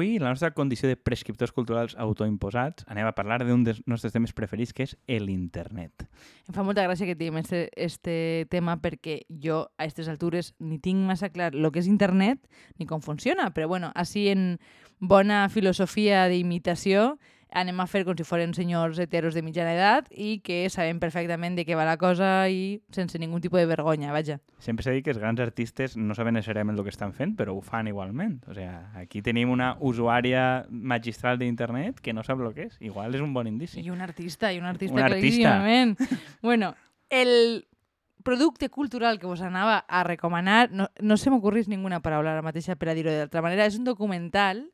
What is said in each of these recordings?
avui, la nostra condició de prescriptors culturals autoimposats, anem a parlar d'un dels nostres temes preferits, que és l'internet. Em fa molta gràcia que diguem este, este tema perquè jo a aquestes altures ni tinc massa clar el que és internet ni com funciona, però bueno, així en bona filosofia d'imitació anem a fer com si foren senyors heteros de mitjana edat i que sabem perfectament de què va la cosa i sense ningú tipus de vergonya, vaja. Sempre s'ha dit que els grans artistes no saben necessàriament el que estan fent, però ho fan igualment. O sigui, aquí tenim una usuària magistral d'internet que no sap el que és. Igual és un bon indici. I un artista, i un artista Un artista. claríssimament. bueno, el producte cultural que vos anava a recomanar, no, no se m'ocorrís ninguna paraula ara mateixa per a dir-ho d'altra manera, és un documental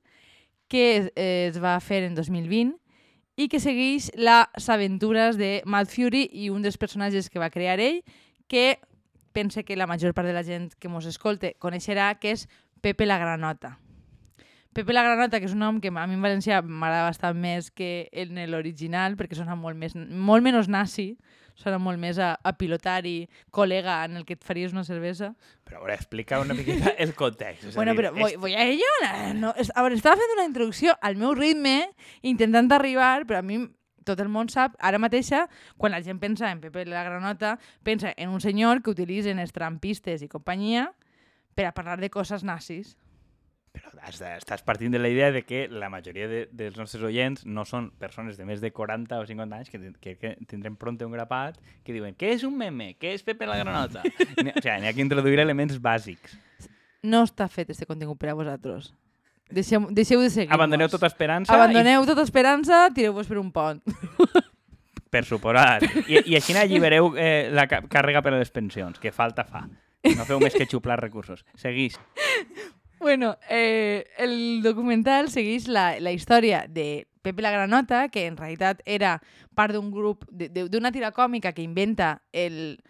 que es, es va fer en 2020 i que segueix les aventures de Matt Fury i un dels personatges que va crear ell, que pense que la major part de la gent que mos escolte coneixerà, que és Pepe la Granota. Pepe la Granota, que és un nom que a mi en valencià m'agrada bastant més que en l'original, perquè sona molt, més, molt menys nazi, sona molt més a, a pilotari, col·lega en el que et faries una cervesa. Però a veure, explica una miqueta el context. És Bueno, dir, però voy, voy a ello. No, a veure, estava fent una introducció al meu ritme, intentant arribar, però a mi tot el món sap, ara mateixa, quan la gent pensa en Pepe la Granota, pensa en un senyor que utilitzen els trampistes i companyia per a parlar de coses nazis. Però has de, estàs partint de la idea de que la majoria de, dels nostres oients no són persones de més de 40 o 50 anys que, que, que tindrem pront un grapat que diuen què és un meme? Què és Pepe la Granota? Ni- o sigui, n'hi ha que introduir elements bàsics. No està fet este contingut per a vosaltres. Deixeu, deixeu de seguir Abandoneu tota esperança Abandoneu tota esperança, tireu-vos per un pont. i, per suposat. I, I així allibereu eh, la càrrega per a les pensions, que falta fa. No feu més que xuplar recursos. Seguís. Bueno, eh, el documental segueix la, la història de Pepe la Granota, que en realitat era part d'un grup, de- de- d'una tira còmica que inventa el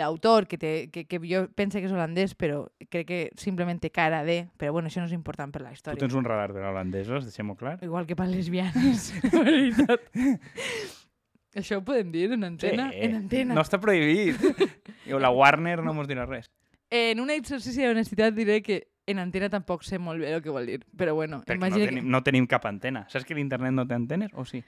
l'autor, que, té, que, que jo pense que és holandès, però crec que simplement té cara de... Però bueno, això no és important per la Tu història. tens un radar per holandesos, deixem-ho clar. Igual que per lesbianes, veritat. Això ho podem dir en antena? En antena. No està prohibit. La Warner no mos dirà res. En un exercici d'honestitat diré que en antena tampoc sé molt bé el que vol dir. Però bueno, Perquè no imagina tenim, no tenim cap antena. Saps que l'internet no té antenes? O sí?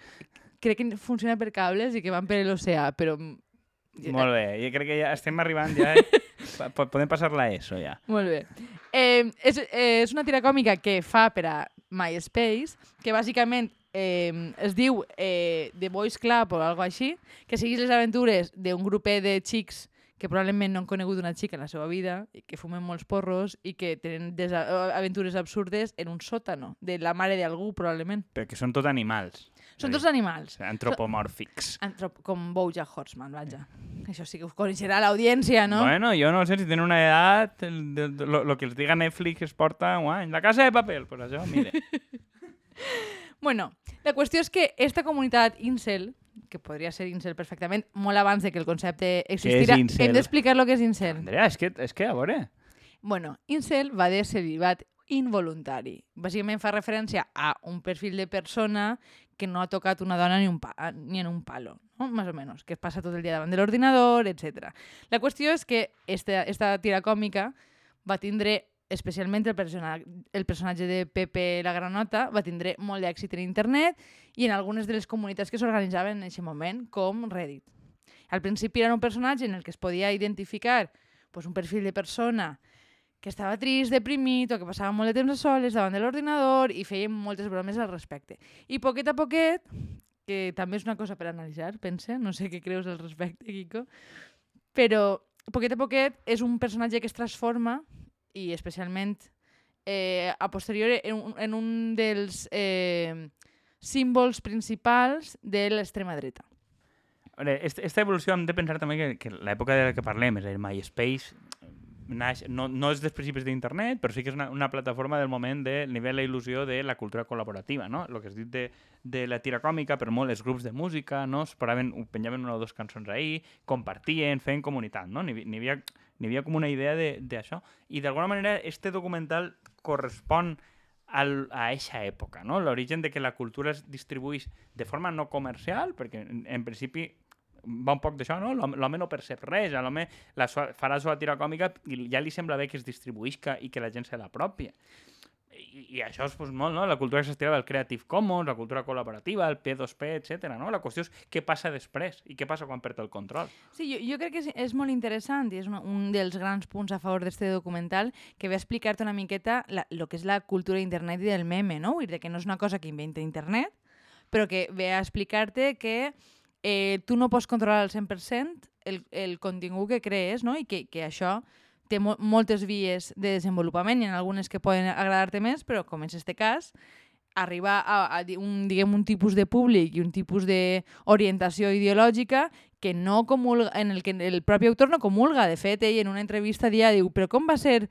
que crec que funciona per cables i que van per l'oceà, però... Molt bé. Jo crec que ja estem arribant ja... Po- Podem passar la ESO ja. Molt bé. Eh, és, eh, és una tira còmica que fa per a MySpace, que bàsicament eh, es diu eh, The Boys Club o alguna així, que segueix les aventures d'un grupet de xics que probablement no han conegut una xica en la seva vida, i que fumen molts porros i que tenen aventures absurdes en un sòtano de la mare d'algú, probablement. Perquè són tot animals. Són a tots animals. Antropomòrfics. Antrop com Bojack Horseman, vaja. Això sí que ho coneixerà l'audiència, no? Bueno, jo no sé si tenen una edat, el, de, de, lo, lo que els diga Netflix es porta un any. La casa de paper, pues això, mire. Bueno, la qüestió és que esta comunitat incel, que podria ser incel perfectament, molt abans de que el concepte existira, hem d'explicar lo que és incel. Andrea, és que, és que a veure... Bueno, incel va de celibat involuntari. Bàsicament fa referència a un perfil de persona que no ha tocat una dona ni, un pa, ni en un palo, no? más o menos, que es passa tot el dia davant de l'ordinador, etc. La qüestió és que esta, esta tira còmica va tindre especialment el, persona, el personatge de Pepe la Granota va tindre molt d'èxit en internet i en algunes de les comunitats que s'organitzaven en aquest moment, com Reddit. Al principi era un personatge en el que es podia identificar pues, un perfil de persona que estava trist, deprimit o que passava molt de temps a soles davant de l'ordinador i feien moltes bromes al respecte. I poquet a poquet, que també és una cosa per analitzar, pense, no sé què creus al respecte, Kiko, però poquet a poquet és un personatge que es transforma i especialment eh, a posteriori en un, en un dels eh, símbols principals de l'extrema dreta. A veure, esta, esta evolució hem de pensar també que, que l'època de la que parlem, és a dir, MySpace, naix, no, no és dels principis d'internet, però sí que és una, una plataforma del moment del nivell de il·lusió de la cultura col·laborativa, no? El que has dit de, de la tira còmica, però molt els grups de música, no? Es penjaven una o dues cançons ahir, compartien, feien comunitat, no? N'hi havia, n'hi havia com una idea de- d'això. I d'alguna manera este documental correspon al, a eixa època, no? L'origen de que la cultura es distribueix de forma no comercial, perquè en, en principi va un poc d'això, no? L'home no percep res, l'home farà la seva tira còmica i ja li sembla bé que es distribuïsca i que la gent se l'apropia. I, i això és pues, molt, no? La cultura que s'estila del Creative Commons, la cultura col·laborativa, el P2P, etc. no? La qüestió és què passa després i què passa quan perd el control. Sí, jo, jo crec que és, és molt interessant i és una, un dels grans punts a favor d'aquest documental que ve a explicar-te una miqueta el que és la cultura d'internet i del meme, no? Vull dir que no és una cosa que inventa internet, però que ve a explicar-te que eh, tu no pots controlar al 100% el, el contingut que crees no? i que, que això té mo moltes vies de desenvolupament, i en algunes que poden agradar-te més, però com és este cas, arribar a, a un, diguem, un tipus de públic i un tipus d'orientació ideològica que no comulga, en el que el propi autor no comulga. De fet, ell en una entrevista dia diu, però com va ser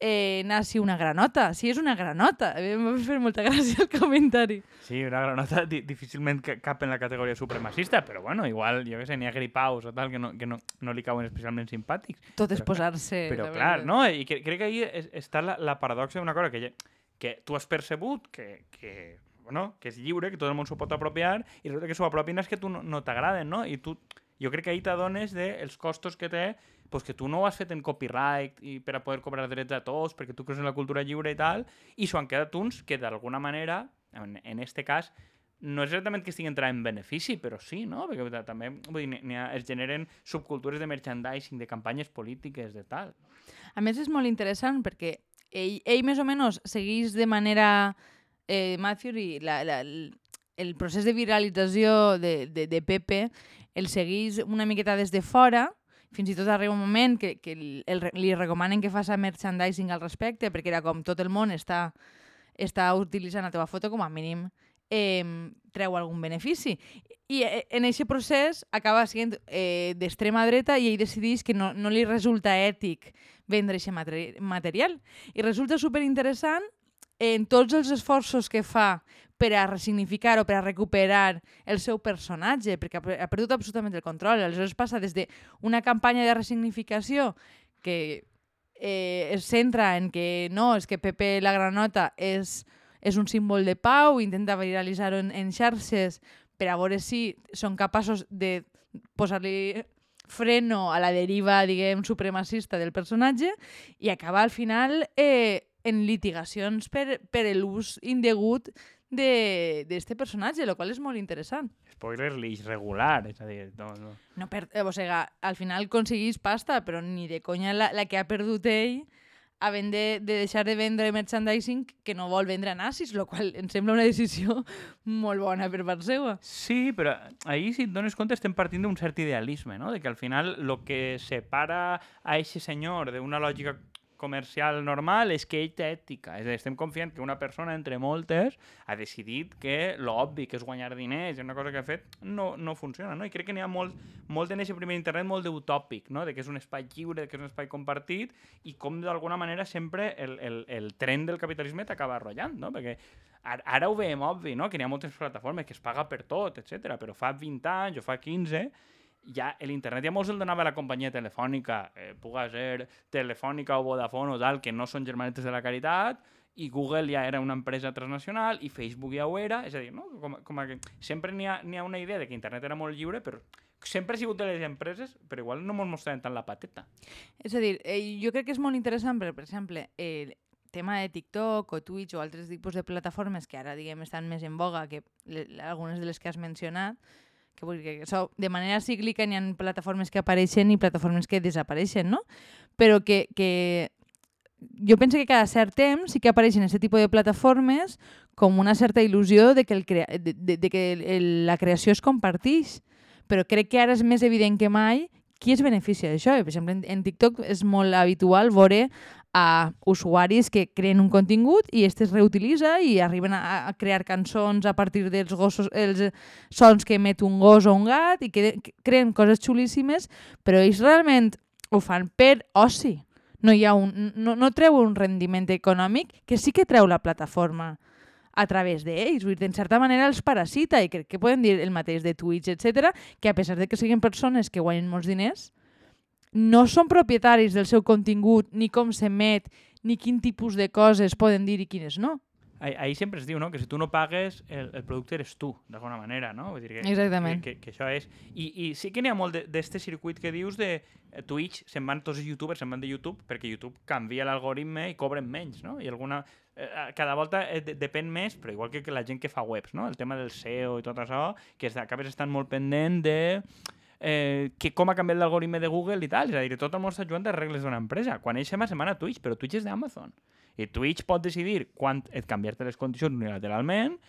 eh, nazi una granota. Sí, és una granota. Em va fer molta gràcia el comentari. Sí, una granota di difícilment cap en la categoria supremacista, però bueno, igual, jo què sé, n'hi ha gripaus o tal que no, que no, no li cauen especialment simpàtics. Tot és posar-se... Però clar, no? I cre crec que ahí està la, la paradoxa d'una cosa que, que tu has percebut que, que, bueno, que és lliure, que tot el món s'ho pot apropiar, i resulta que s'ho apropien és que tu no, no t'agraden, no? I tu, jo crec que ahí t'adones dels costos que té pues que tu no ho has fet en copyright i per a poder cobrar drets a tots, perquè tu creus en la cultura lliure i tal, i s'ho han quedat uns que d'alguna manera, en, en este cas, no és exactament que estiguin entrant en benefici, però sí, no? Perquè també vull dir, ha, es generen subcultures de merchandising, de campanyes polítiques, de tal. A més, és molt interessant perquè ell, ell més o menys segueix de manera eh, Matthew i la, la, el procés de viralització de, de, de Pepe el segueix una miqueta des de fora fins i tot arriba un moment que, que el, li recomanen que faci merchandising al respecte, perquè era com tot el món està, està utilitzant la teva foto, com a mínim eh, treu algun benefici. I eh, en aquest procés acaba sent eh, d'extrema dreta i ell decideix que no, no li resulta ètic vendre aquest material. I resulta superinteressant en tots els esforços que fa per a resignificar o per a recuperar el seu personatge, perquè ha perdut absolutament el control. Aleshores passa des d'una campanya de resignificació que eh, es centra en que no, és que Pepe la Granota és, és un símbol de pau, intenta viralitzar-ho en, en xarxes per a veure si són capaços de posar-li freno a la deriva, diguem, supremacista del personatge i acaba al final eh, en litigacions per, per l'ús indegut d'aquest personatge, el qual és molt interessant. Spoiler l'eix regular, és a dir, no, no. no per, eh, o sigui, al final aconseguís pasta, però ni de conya la, la que ha perdut ell havent de, de deixar de vendre merchandising que no vol vendre a nazis, el qual em sembla una decisió molt bona per part seva. Sí, però ahir, si et dones compte, estem partint d'un cert idealisme, no? de que al final el que separa a aquest senyor d'una lògica comercial normal és que ell té ètica. És a dir, estem confiant que una persona, entre moltes, ha decidit que l'obvi, que és guanyar diners, és una cosa que ha fet, no, no funciona. No? I crec que n'hi ha molt, molt en aquest primer internet molt d'utòpic, no? de que és un espai lliure, que és un espai compartit, i com d'alguna manera sempre el, el, el tren del capitalisme t'acaba arrollant, no? perquè ara, ara ho veiem obvi, no? que n'hi ha moltes plataformes que es paga per tot, etc. però fa 20 anys o fa 15 ja l'internet ja molts el donava la companyia telefònica, eh, puga ser Telefònica o Vodafone o tal, que no són germanetes de la caritat, i Google ja era una empresa transnacional i Facebook ja ho era, és a dir, no? com, com a que sempre n'hi ha, ha una idea de que internet era molt lliure, però sempre ha sigut de les empreses, però igual no ens mostraven tant la pateta. És a dir, eh, jo crec que és molt interessant, però, per exemple, el tema de TikTok o Twitch o altres tipus de plataformes que ara, diguem, estan més en boga que algunes de les que has mencionat, que vull dir que so, de manera cíclica hi ha plataformes que apareixen i plataformes que desapareixen, no? Però que, que jo penso que cada cert temps sí que apareixen aquest tipus de plataformes com una certa il·lusió de que, el crea de, de, de que el, la creació es comparteix. Però crec que ara és més evident que mai qui es beneficia d'això. Per exemple, en, en TikTok és molt habitual veure a usuaris que creen un contingut i este es reutilitza i arriben a, crear cançons a partir dels gossos, els sons que emet un gos o un gat i que, que creen coses xulíssimes, però ells realment ho fan per oci. No, hi ha un, no, no treu un rendiment econòmic que sí que treu la plataforma a través d'ells. Vull dir, en certa manera els parasita i crec que poden dir el mateix de Twitch, etc que a pesar de que siguin persones que guanyen molts diners, no són propietaris del seu contingut, ni com s'emet, ni quin tipus de coses poden dir i quines no. Ahir sempre es diu no? que si tu no pagues, el, el producte eres tu, d'alguna manera. No? Vull dir que, Exactament. Que, que, que això és... I, I sí que n'hi ha molt d'aquest circuit que dius de eh, Twitch, se'n van tots els youtubers, se'n van de YouTube, perquè YouTube canvia l'algoritme i cobren menys. No? I alguna, eh, cada volta eh, de- depèn més, però igual que, que la gent que fa webs, no? El tema del SEO i tot això, que acabes estant molt pendent de eh, que com ha canviat l'algoritme de Google i tal. És a dir, tot el món està jugant a regles d'una empresa. Quan ell se'n va, se'n va a Twitch, però Twitch és d'Amazon. I Twitch pot decidir quan et canviar-te les condicions unilateralment,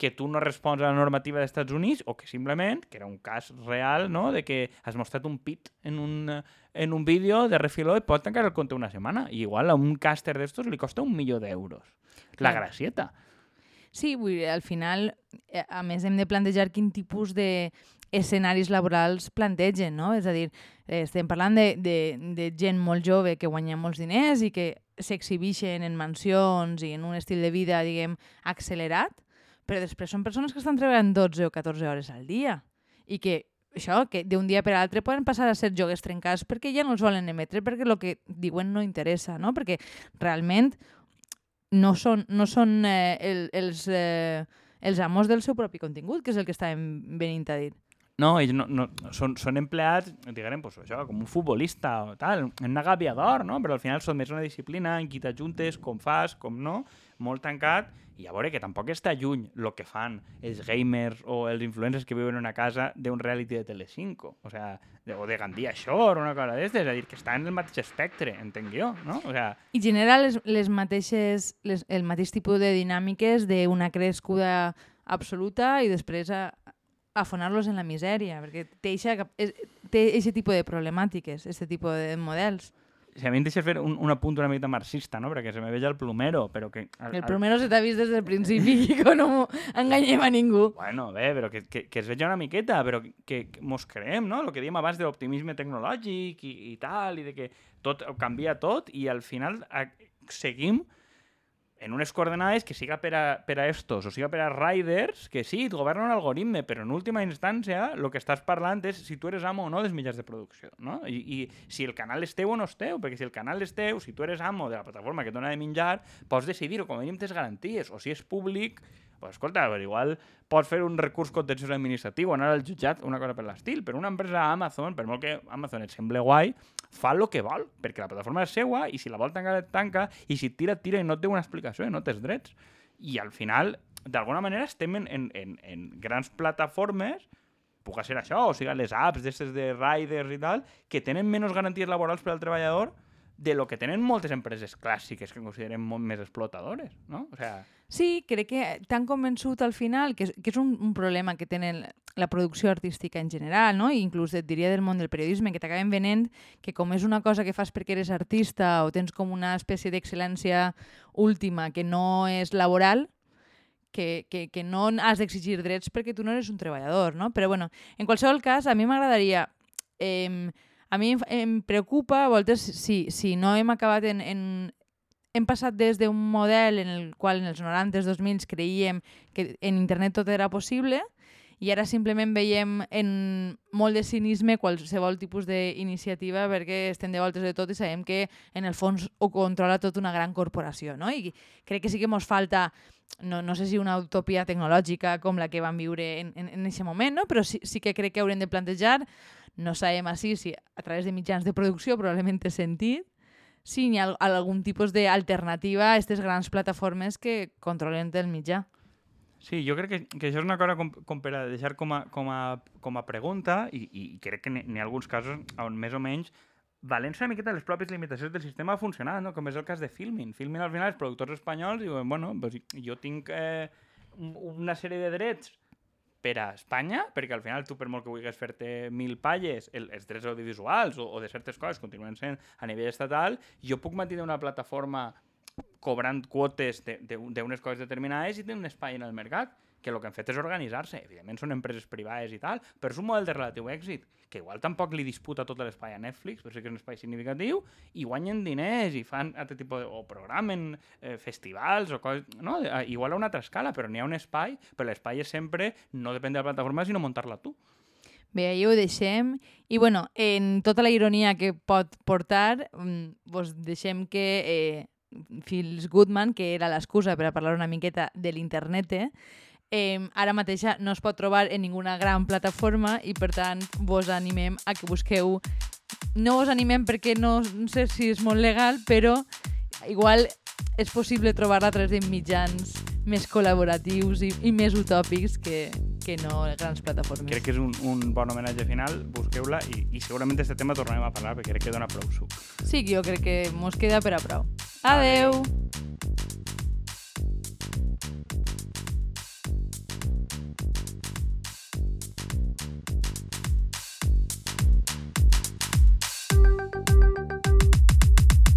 que tu no respons a la normativa dels Estats Units o que simplement, que era un cas real, no?, de que has mostrat un pit en un, eh, en un vídeo de refiló i pot tancar el compte una setmana. I igual a un càster d'estos li costa un milió d'euros. La gracieta. Sí, vull dir, al final, eh, a més, hem de plantejar quin tipus de escenaris laborals plantegen, no? És a dir, eh, estem parlant de, de, de gent molt jove que guanya molts diners i que s'exhibixen en mansions i en un estil de vida, diguem, accelerat, però després són persones que estan treballant 12 o 14 hores al dia i que això, que d'un dia per l'altre poden passar a ser jogues trencats perquè ja no els volen emetre, perquè el que diuen no interessa, no? Perquè realment no són, no són eh, el, els, eh, els amos del seu propi contingut, que és el que estàvem venint a dir. No, ells no, no, són, són empleats, diguem, pues, això, com un futbolista o tal, en una gaviador, no? Però al final són més una disciplina en qui t'ajuntes, com fas, com no, molt tancat, i a veure que tampoc està lluny el que fan els gamers o els influencers que viuen en una casa d'un reality de Telecinco, o sea, de, o de Gandia Shore o una cosa d'estes, és a dir, que està en el mateix espectre, entenc jo, no? O sea, I genera les, les mateixes, les, el mateix tipus de dinàmiques d'una crescuda absoluta i després a, afonar-los en la misèria, perquè té aquest tipus de problemàtiques, aquest tipus de models. si a mi em deixes fer un, un apunt una mica marxista, no? Perquè se me veia el plomero, però que... El al- primero se t'ha vist des del principi que no enganyem a ningú. Bueno, bé, però que, que, que es veja una miqueta, però que, que mos creem, no? El que dèiem abans de l'optimisme tecnològic i, i tal, i de que tot canvia tot i al final a, seguim en unes coordenades que siga per a, per a estos o siga per a riders, que sí, et governa un algoritme, però en última instància el que estàs parlant és si tu eres amo o no dels mitjans de producció, no? I, I si el canal és teu o no és teu, perquè si el canal és teu, si tu eres amo de la plataforma que et dona de menjar, pots decidir, o com a mínim tens garanties, o si és públic, pues, escolta, però igual pots fer un recurs contenciós administratiu, anar al jutjat, una cosa per l'estil, però una empresa Amazon, per molt que Amazon et sembli guai, fa el que vol, perquè la plataforma és seua i si la vol tancar et tanca i si tira, tira i no té una explicació no tens drets. I al final, d'alguna manera, estem en, en, en, en grans plataformes puga ser això, o sigui, les apps d'aquestes de riders i tal, que tenen menys garanties laborals per al treballador de lo que tenen moltes empreses clàssiques que considerem molt més explotadores, no? O sea, Sí, crec que t'han convençut al final, que és, que és un, un problema que tenen la producció artística en general, no? I inclús et diria del món del periodisme, que t'acaben venent que com és una cosa que fas perquè eres artista o tens com una espècie d'excel·lència última que no és laboral, que, que, que no has d'exigir drets perquè tu no eres un treballador, no? Però bueno, en qualsevol cas, a mi m'agradaria... Eh, a mi em, preocupa, a voltes, si, si no hem acabat en, en, hem passat des d'un model en el qual en els 90s, 2000 creíem que en internet tot era possible i ara simplement veiem en molt de cinisme qualsevol tipus d'iniciativa perquè estem de voltes de tot i sabem que en el fons ho controla tota una gran corporació. No? I crec que sí que ens falta no, no sé si una utopia tecnològica com la que vam viure en, en, en aquest moment, no? però sí, sí que crec que haurem de plantejar, no sabem així si a través de mitjans de producció probablement té sentit, si hi ha al- algun tipus d'alternativa a aquestes grans plataformes que controlen el mitjà. Sí, jo crec que, que això és una cosa com, com per a deixar com a, com a, com a pregunta i, i crec que n'hi ha alguns casos on més o menys valents una miqueta les pròpies limitacions del sistema ha funcionat, no? com és el cas de Filmin. Filmin al final els productors espanyols diuen, bueno, pues jo tinc eh, un- una sèrie de drets per a Espanya, perquè al final tu per molt que vulguis fer-te mil palles, el, els drets audiovisuals o, o de certes coses continuen sent a nivell estatal, jo puc mantenir una plataforma cobrant quotes d'unes coses determinades i tenir un espai en el mercat, que el que han fet és organitzar-se. Evidentment són empreses privades i tal, però és un model de relatiu èxit, que igual tampoc li disputa tot l'espai a Netflix, però sí que és un espai significatiu, i guanyen diners i fan altre tipus de... o programen eh, festivals o coses... No? Eh, Igual a una altra escala, però n'hi ha un espai, però l'espai és sempre no depèn de la plataforma, sinó muntar-la tu. Bé, ahí ho deixem. I bueno, en tota la ironia que pot portar, mm, vos deixem que eh, Phil Goodman, que era l'excusa per a parlar una miqueta de l'internet, eh, eh, ara mateixa no es pot trobar en ninguna gran plataforma i per tant vos animem a que busqueu no us animem perquè no, no sé si és molt legal, però igual és possible trobar-la a través de mitjans més col·laboratius i, i més utòpics que, que no grans plataformes. Crec que és un, un bon homenatge final, busqueu-la i, i segurament d'aquest tema tornarem a parlar perquè crec que dona prou suc. Sí, jo crec que mos queda per a prou. Adeu! Adeu.